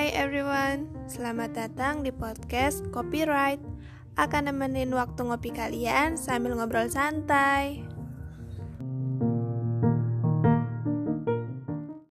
Hai everyone, selamat datang di podcast Copyright. Akan nemenin waktu ngopi kalian sambil ngobrol santai.